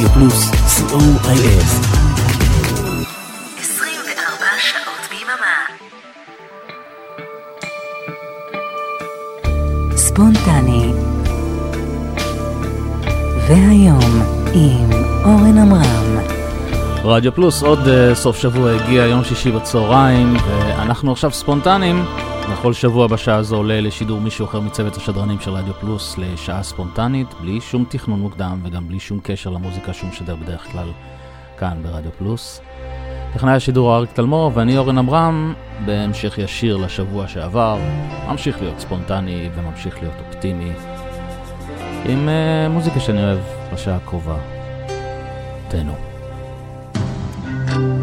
רדיו פלוס, co.il. 24 שעות ביממה. ספונטני. והיום עם אורן עמרם. רדיו פלוס, עוד uh, סוף שבוע הגיע, יום שישי בצהריים, ואנחנו עכשיו ספונטניים. בכל שבוע בשעה הזו עולה לשידור מישהו אחר מצוות השדרנים של רדיו פלוס לשעה ספונטנית, בלי שום תכנון מוקדם וגם בלי שום קשר למוזיקה שהוא משדר בדרך כלל כאן ברדיו פלוס. טכנאי השידור אריק תלמור ואני אורן עמרם, בהמשך ישיר לשבוע שעבר, ממשיך להיות ספונטני וממשיך להיות אופטימי, עם uh, מוזיקה שאני אוהב בשעה הקרובה. תהנו. fall for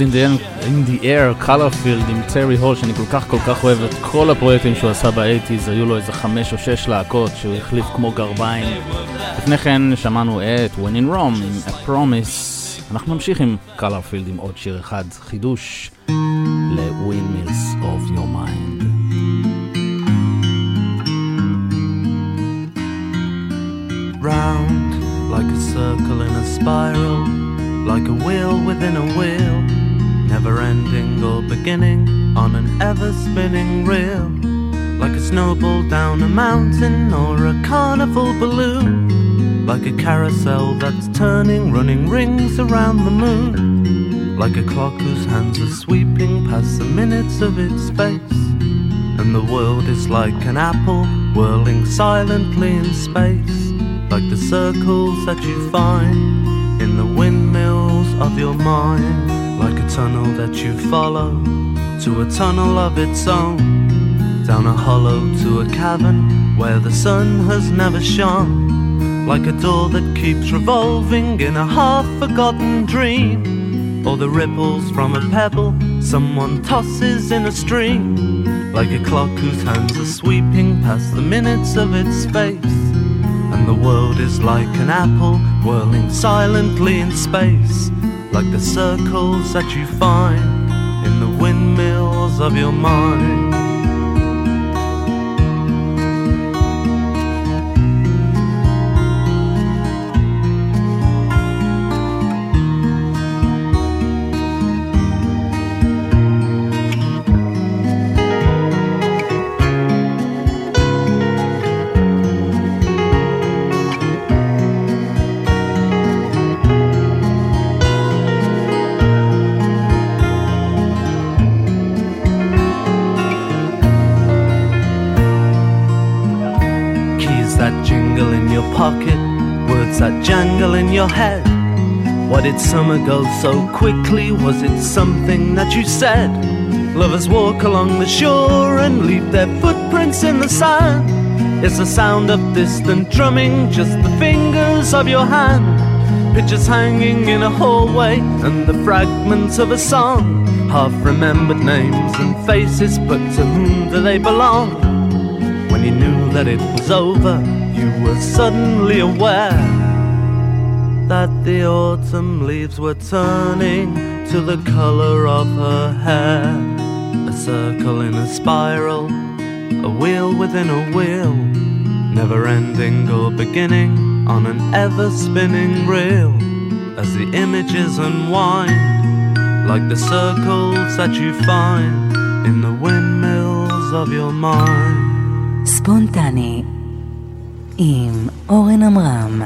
Castles in the, in the Air, Colorfield עם טרי הול, שאני כל כך כל כך אוהב את כל הפרויקטים שהוא עשה באייטיז, היו לו איזה חמש או שש להקות שהוא החליף כמו גרביים. לפני כן שמענו את When in Rome עם A Promise. אנחנו נמשיך עם Colorfield עם עוד שיר אחד, חידוש ל-Windmills of Your Mind. round like a circle in a spiral, like a wheel within a wheel, never ending or beginning on an ever spinning reel, like a snowball down a mountain or a carnival balloon, like a carousel that's turning, running rings around the moon, like a clock whose hands are sweeping past the minutes of its space. And the world is like an apple whirling silently in space, like the circles that you find in the windmills of your mind, tunnel that you follow to a tunnel of its own, down a hollow to a cavern where the sun has never shone, like a door that keeps revolving in a half forgotten dream, or the ripples from a pebble someone tosses in a stream. Like a clock whose hands are sweeping past the minutes of its space. And the world is like an apple whirling silently in space, like the circles that you find in the windmills of your mind. Words that jangle in your head. Why did summer go so quickly? Was it something that you said? Lovers walk along the shore and leave their footprints in the sand. It's the sound of distant drumming, just the fingers of your hand. Pictures hanging in a hallway and the fragments of a song. Half remembered names and faces, but to whom do they belong? When you knew that it was over, you were suddenly aware that the autumn leaves were turning to the color of her hair. A circle in a spiral, a wheel within a wheel, never ending or beginning on an ever spinning reel. As the images unwind, like the circles that you find in the windmills of your mind. Spontane עם אורן עמרם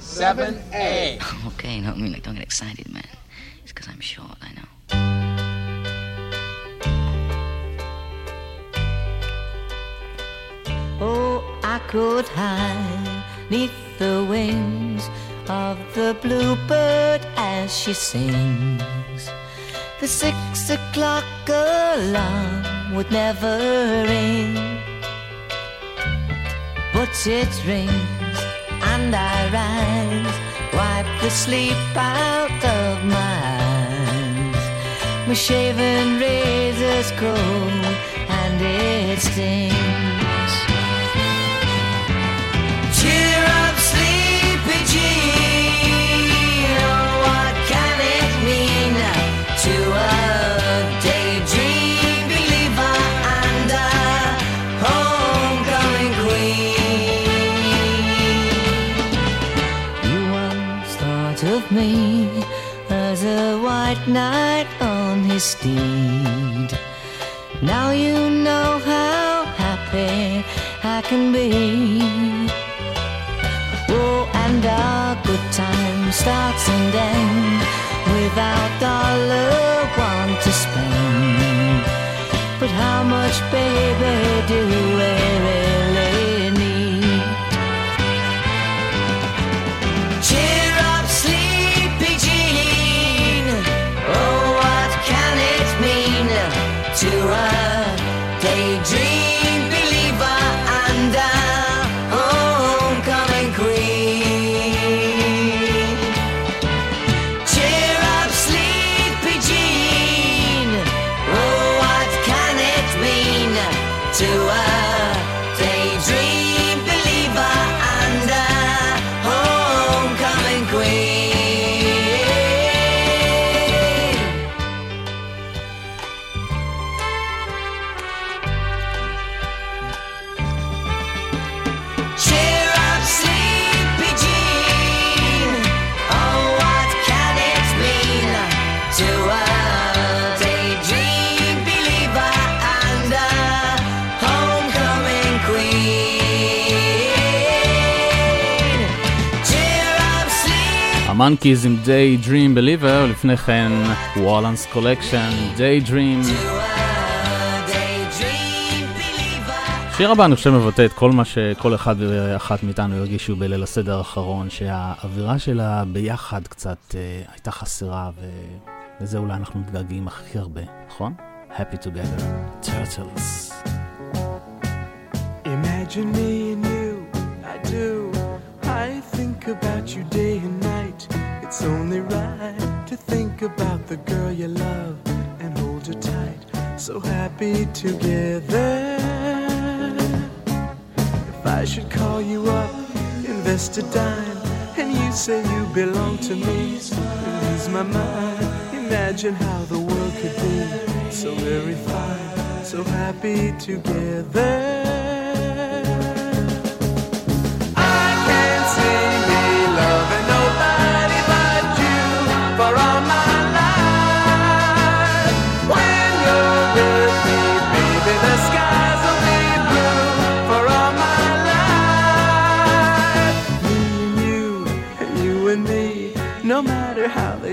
7A. Okay, no, I mean, like, don't get excited, man. It's because I'm short, I know. Oh, I could hide neath the wings of the bluebird as she sings. The six o'clock alarm would never ring, but it rings and I rise, wipe the sleep out of my eyes. My shaven razor's cold and it stings. Cheer up, knight on his steed. Now you know how happy I can be. Oh, and our good time starts and ends without dollar one to spend. But how much, baby, do המאנקיז עם Day Dream Believer, לפני כן וואלאנס קולקשן, Day Dream. השיר הבא אני חושב מבטא את כל מה שכל אחד ואחת מאיתנו הרגישו בליל הסדר האחרון, שהאווירה שלה ביחד קצת אה, הייתה חסרה, ולזה אולי אנחנו מתגעגעים הכי הרבה, נכון? Happy Together, Turtles. Imagine me and you, I do. I think about you day and night. It's only right to think about the girl you love and hold her tight. So happy together. If I should call you up, invest a dime, and you say you belong to me, lose my mind. Imagine how the world could be so very fine, so happy together.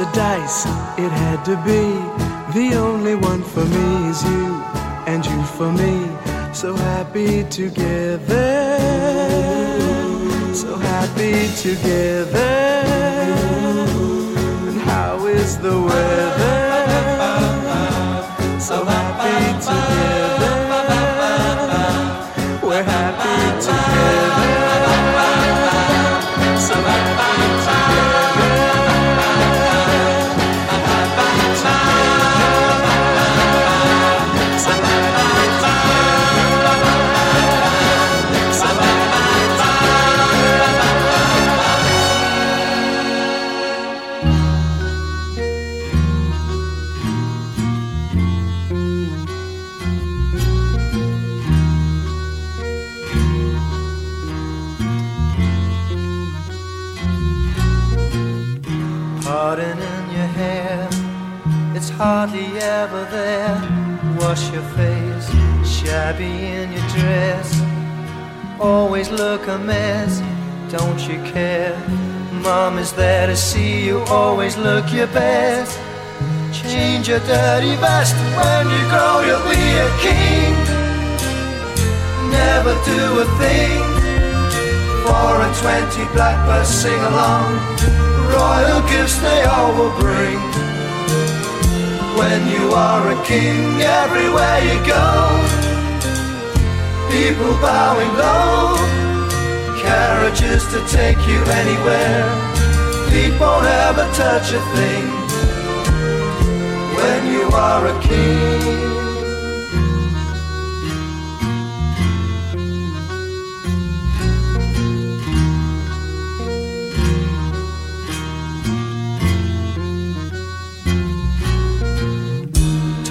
The dice, it had to be. The only one for me is you, and you for me. So happy together, so happy together. To see you, always look your best. Change your dirty vest, when you grow, you'll be a king. Never do a thing. Four and twenty blackbirds sing along royal gifts they all will bring. When you are a king, everywhere you go, people bowing low, carriages to take you anywhere. Feet won't ever touch a thing. When you are a king.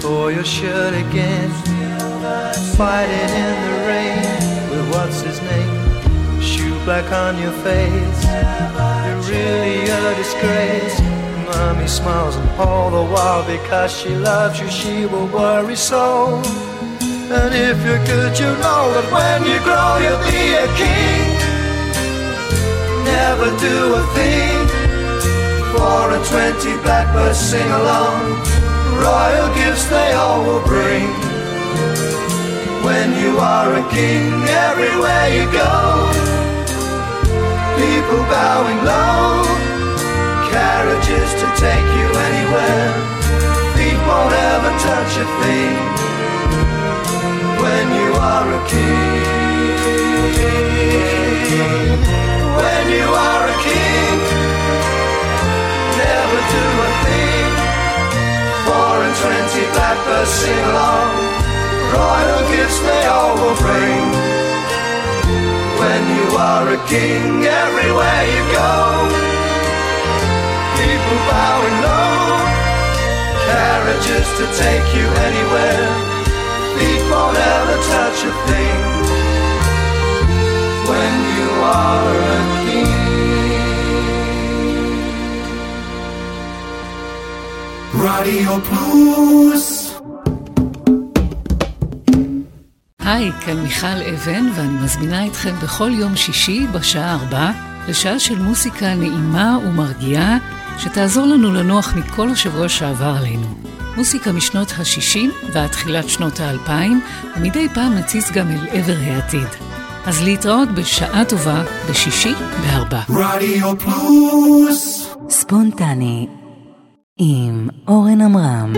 tore your shirt again. Fighting in the rain with what's his name? Shoe black on your face. Really a disgrace. Mommy smiles and all the while because she loves you, she will worry so. And if you're good, you know that when you grow, you'll be a king. Never do a thing. Four and twenty blackbirds sing along royal gifts they all will bring. When you are a king, everywhere you go, people bowing low, carriages to take you anywhere, feet won't ever touch a thing. When you are a king, when you are a king, never do a thing. Four and twenty blackbirds sing along. Royal gifts they all will bring when you are a king everywhere you go. People bowing low, carriages to take you anywhere. Feet won't ever touch a thing when you are a king. Radio Plus. היי, כאן מיכל אבן, ואני מזמינה אתכם בכל יום שישי בשעה ארבע לשעה של מוסיקה נעימה ומרגיעה, שתעזור לנו לנוח מכל השבוע שעבר עלינו. מוסיקה משנות ה-60 ועד תחילת שנות ה-2000, ומדי פעם נציץ גם אל עבר העתיד. אז להתראות בשעה טובה בשישי בארבע. רדיו פלוס ספונטני עם אורן עמרם.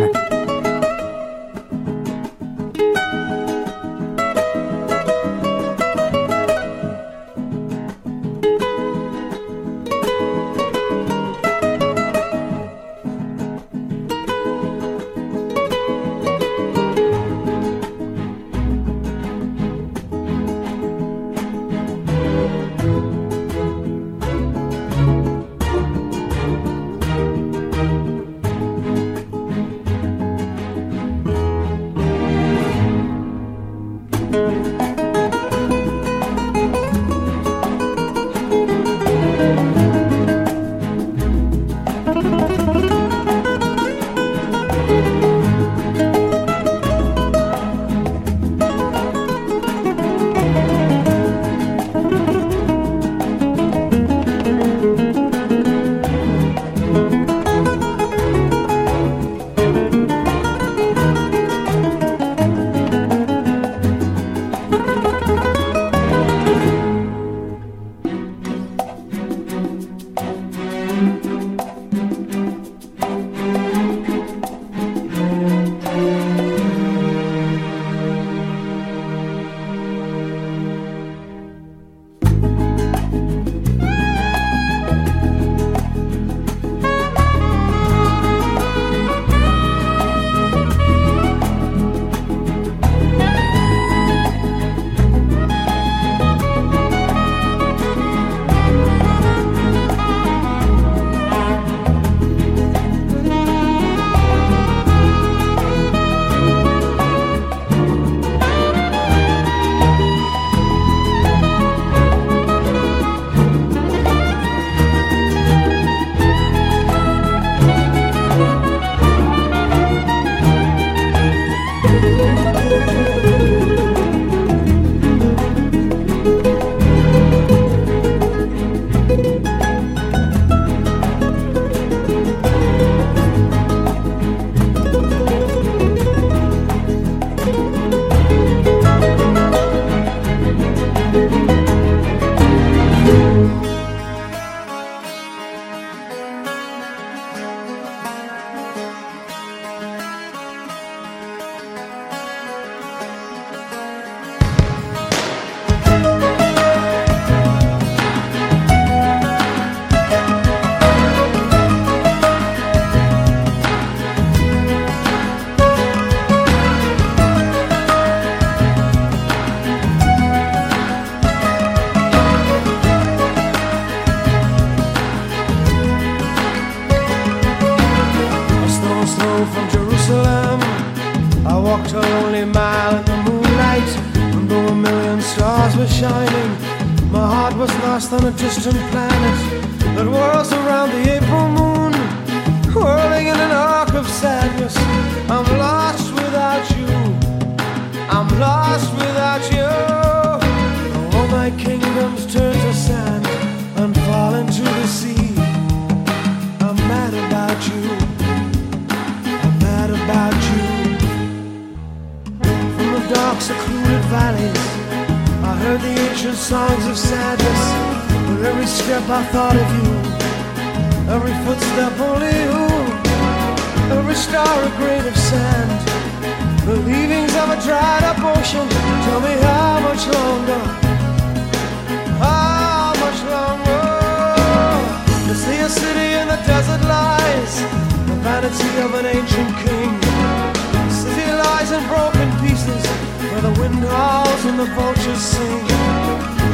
owls and the vultures sing.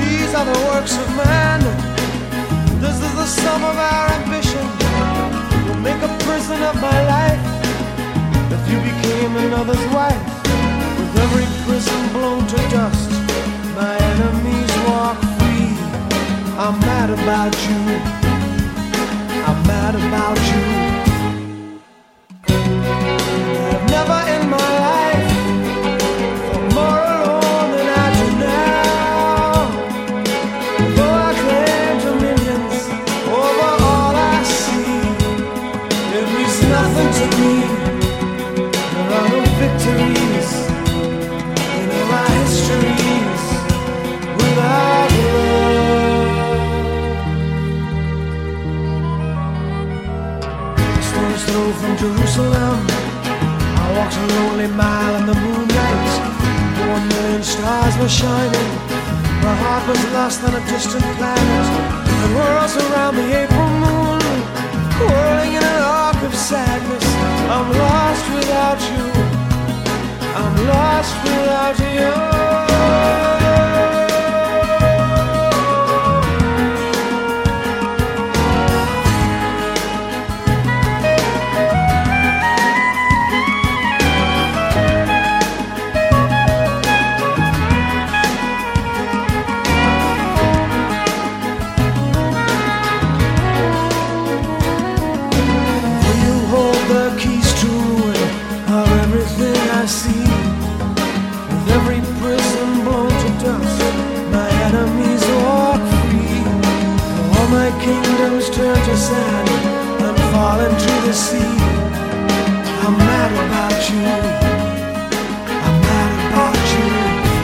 These are the works of man. This is the sum of our ambition. You'll make a prison of my life if you became another's wife. With every prison blown to dust, my enemies walk free. I'm mad about you. I'm mad about you. I've never in my Jerusalem. I walked a lonely mile in the moonlight. One million stars were shining. My heart was lost on a distant planet. The world's around the April moon, whirling in an arc of sadness. I'm lost without you. I'm lost without you.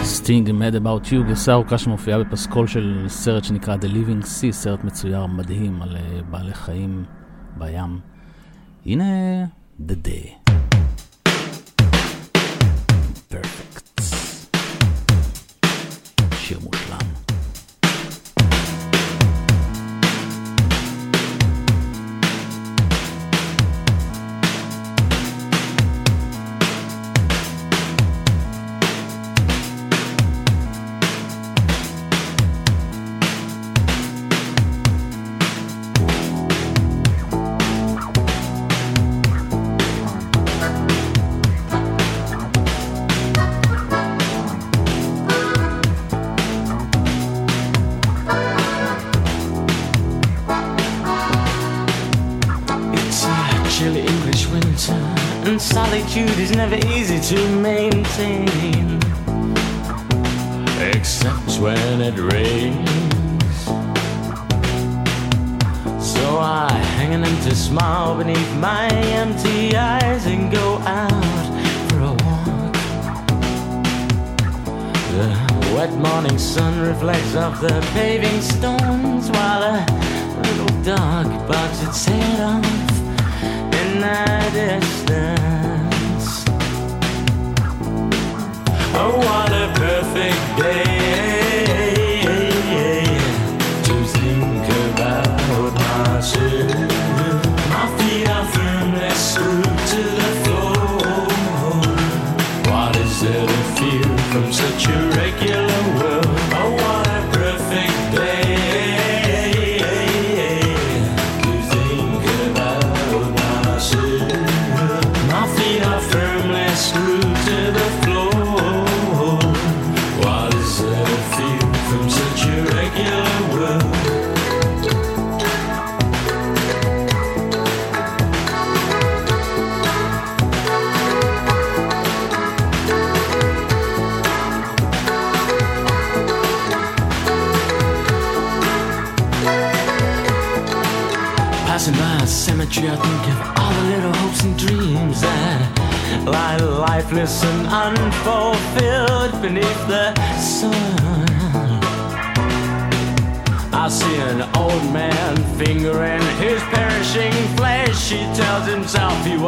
סטינג מד אבאוט יו, גרסה ארוכה שמופיעה בפסקול של סרט שנקרא The Living Sea, סרט מצויר מדהים על אה, בעלי חיים בים. הנה The Day.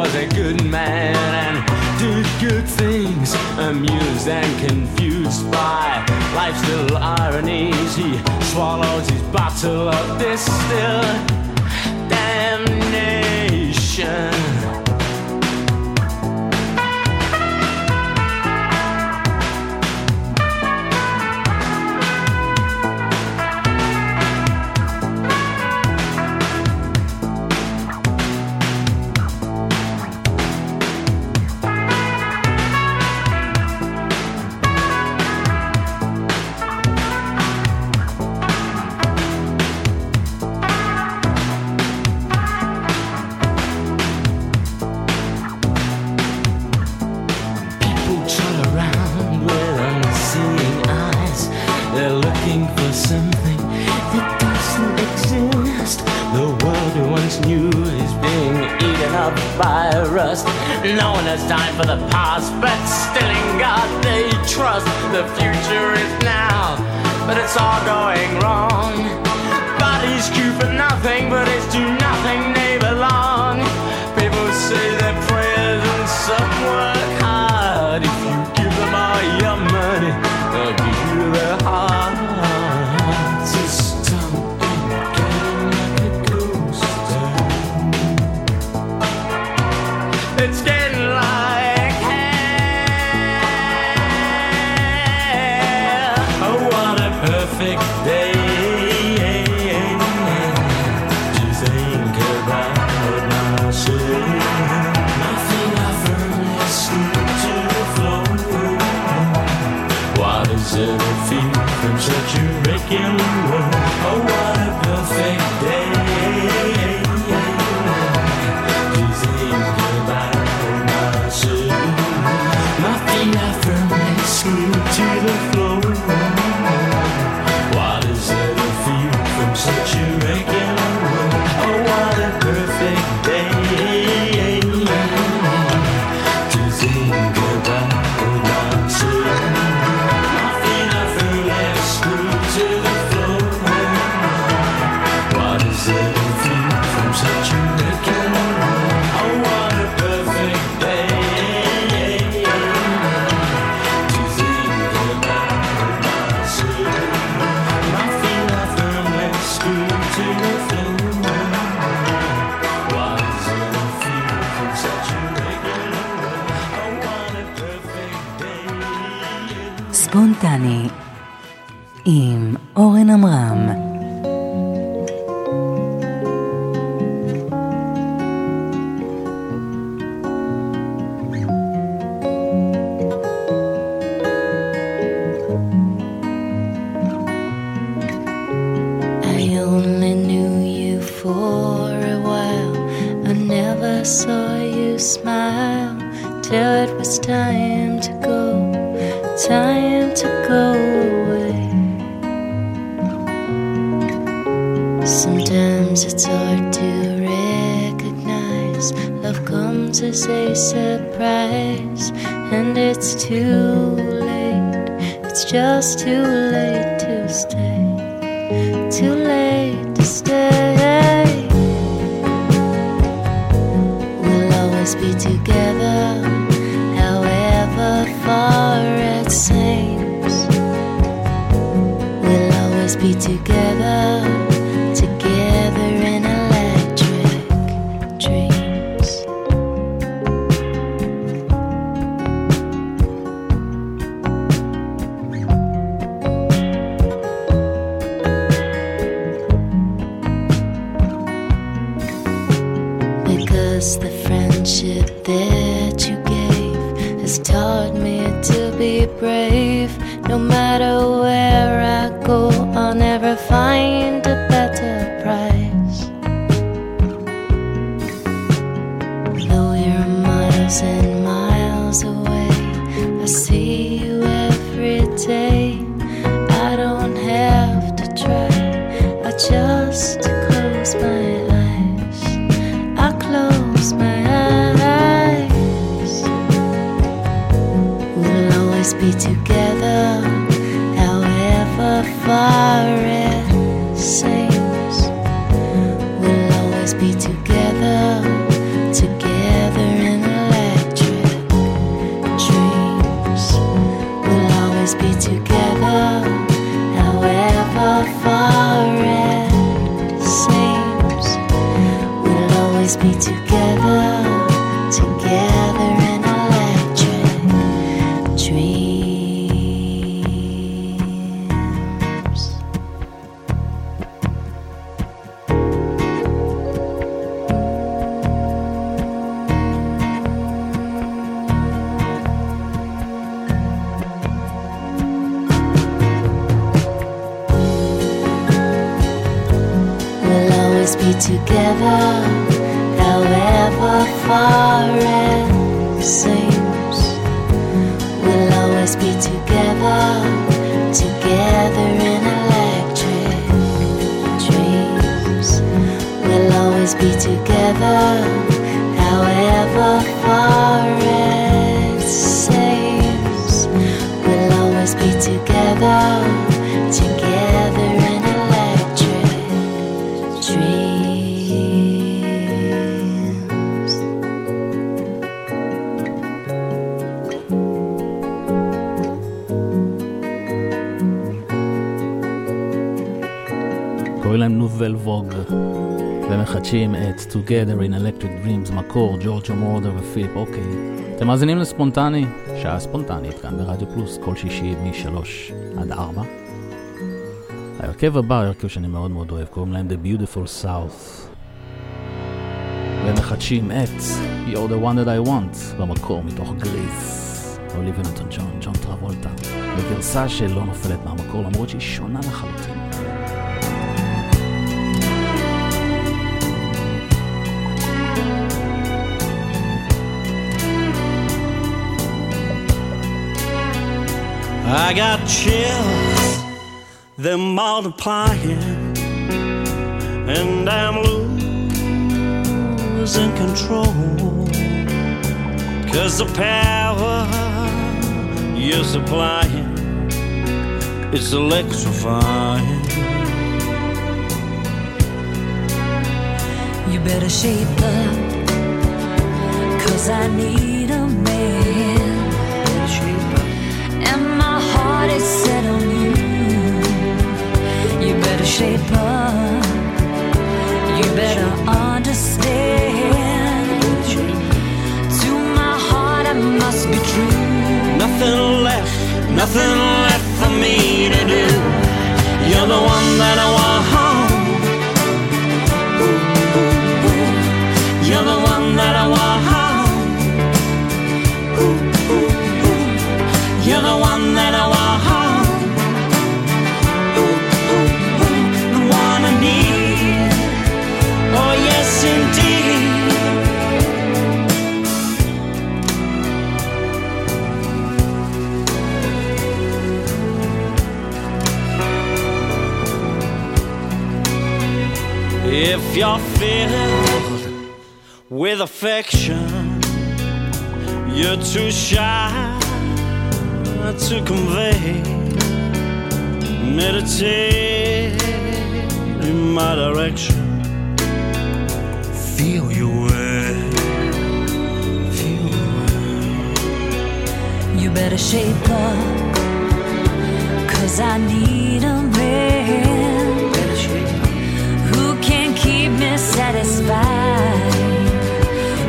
was a good man and did good things, amused and confused by life's little ironies. He swallows his bottle of distilled damnation. Virus. No one has time for the past, but still in God they trust. The future is now, but it's all going wrong. Bodies queue for nothing, but it's to nothing they belong. People say their prayers and some work hard. If you give them all your money, עם אורן עמרם. Together in Electric Dreams, מקור, ג'ורג'ו מורדר ופיליפ אוקיי. אתם מאזינים לספונטני, שעה ספונטנית כאן ברדיו פלוס, כל שישי מ-3 עד 4. ההרכב הבא, הרכב שאני מאוד מאוד אוהב, קוראים להם The Beautiful South. ומחדשים את You're the one that I want, במקור מתוך גריס. אוליביה נוטון ג'ון, ג'ון טרבולטה. בגרסה שלא נופלת מהמקור, למרות שהיא שונה לחלוטין. I got chills, they're multiplying, and I'm losing control. Cause the power you're supplying, it's electrifying. You better shape up, cause I need a man. You better understand. To my heart, I must be true. Nothing left, nothing left for me to do. You're the one that I filled with affection, you're too shy to convey. Meditate in my direction. Feel your way. Feel your way. You better shape up, cause I need a satisfied.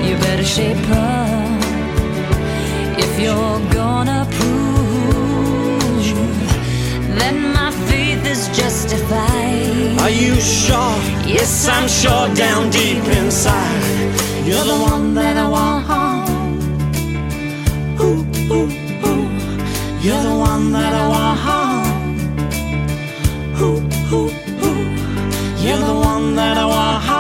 You better shape up if you're gonna prove that my faith is justified. Are you sure? Yes, I'm sure down deep inside. You're the one that I want. Ooh, ooh, ooh. You're the one that I want. Ooh, ooh, ooh. You're the one that I want.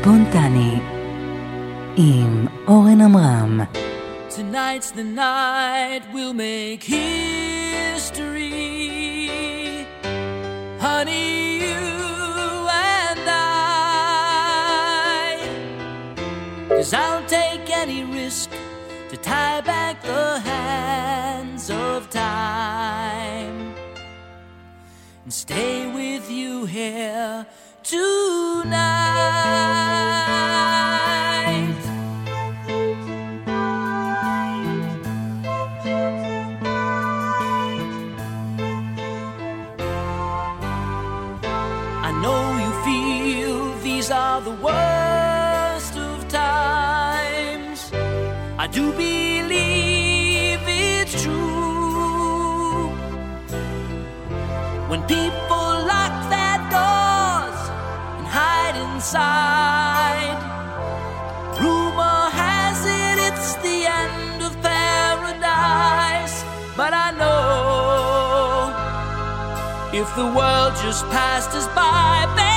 ספונטני עם אורן עמרם. Tonight's the night we'll make history. Honey, you and I. Cause I'll take any risk to tie back the hands of time and stay with you here tonight. I know you feel these are the worst of times. I do believe it's true. When people inside, rumor has it it's the end of paradise. But I know if the world just passed us by,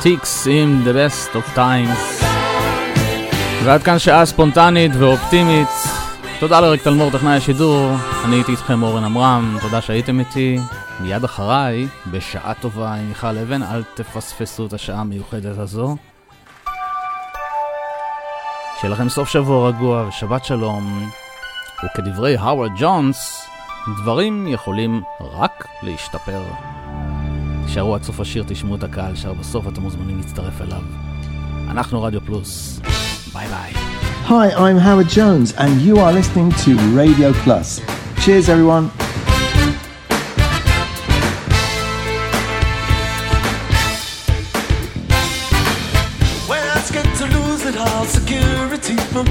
סטיקס עם The Best of Times. ועד כאן שעה ספונטנית ואופטימית. תודה לריק תלמור, טכנאי השידור. אני הייתי איתכם אורן עמרם, תודה שהייתם איתי. מיד אחריי, בשעה טובה עם מיכל אבן, אל תפספסו את השעה המיוחדת הזו. שיהיה לכם סוף שבוע רגוע ושבת שלום. וכדברי האוורד ג'ונס, דברים יכולים רק להשתפר. תישארו עד סוף השיר, תשמעו את הקהל שר בסוף, אתם מוזמנים להצטרף אליו. אנחנו רדיו פלוס. ביי ביי. Hi, I'm Howard Jones, and you are listening to Radio Plus. Cheers, everyone. When I scared to lose it all, security from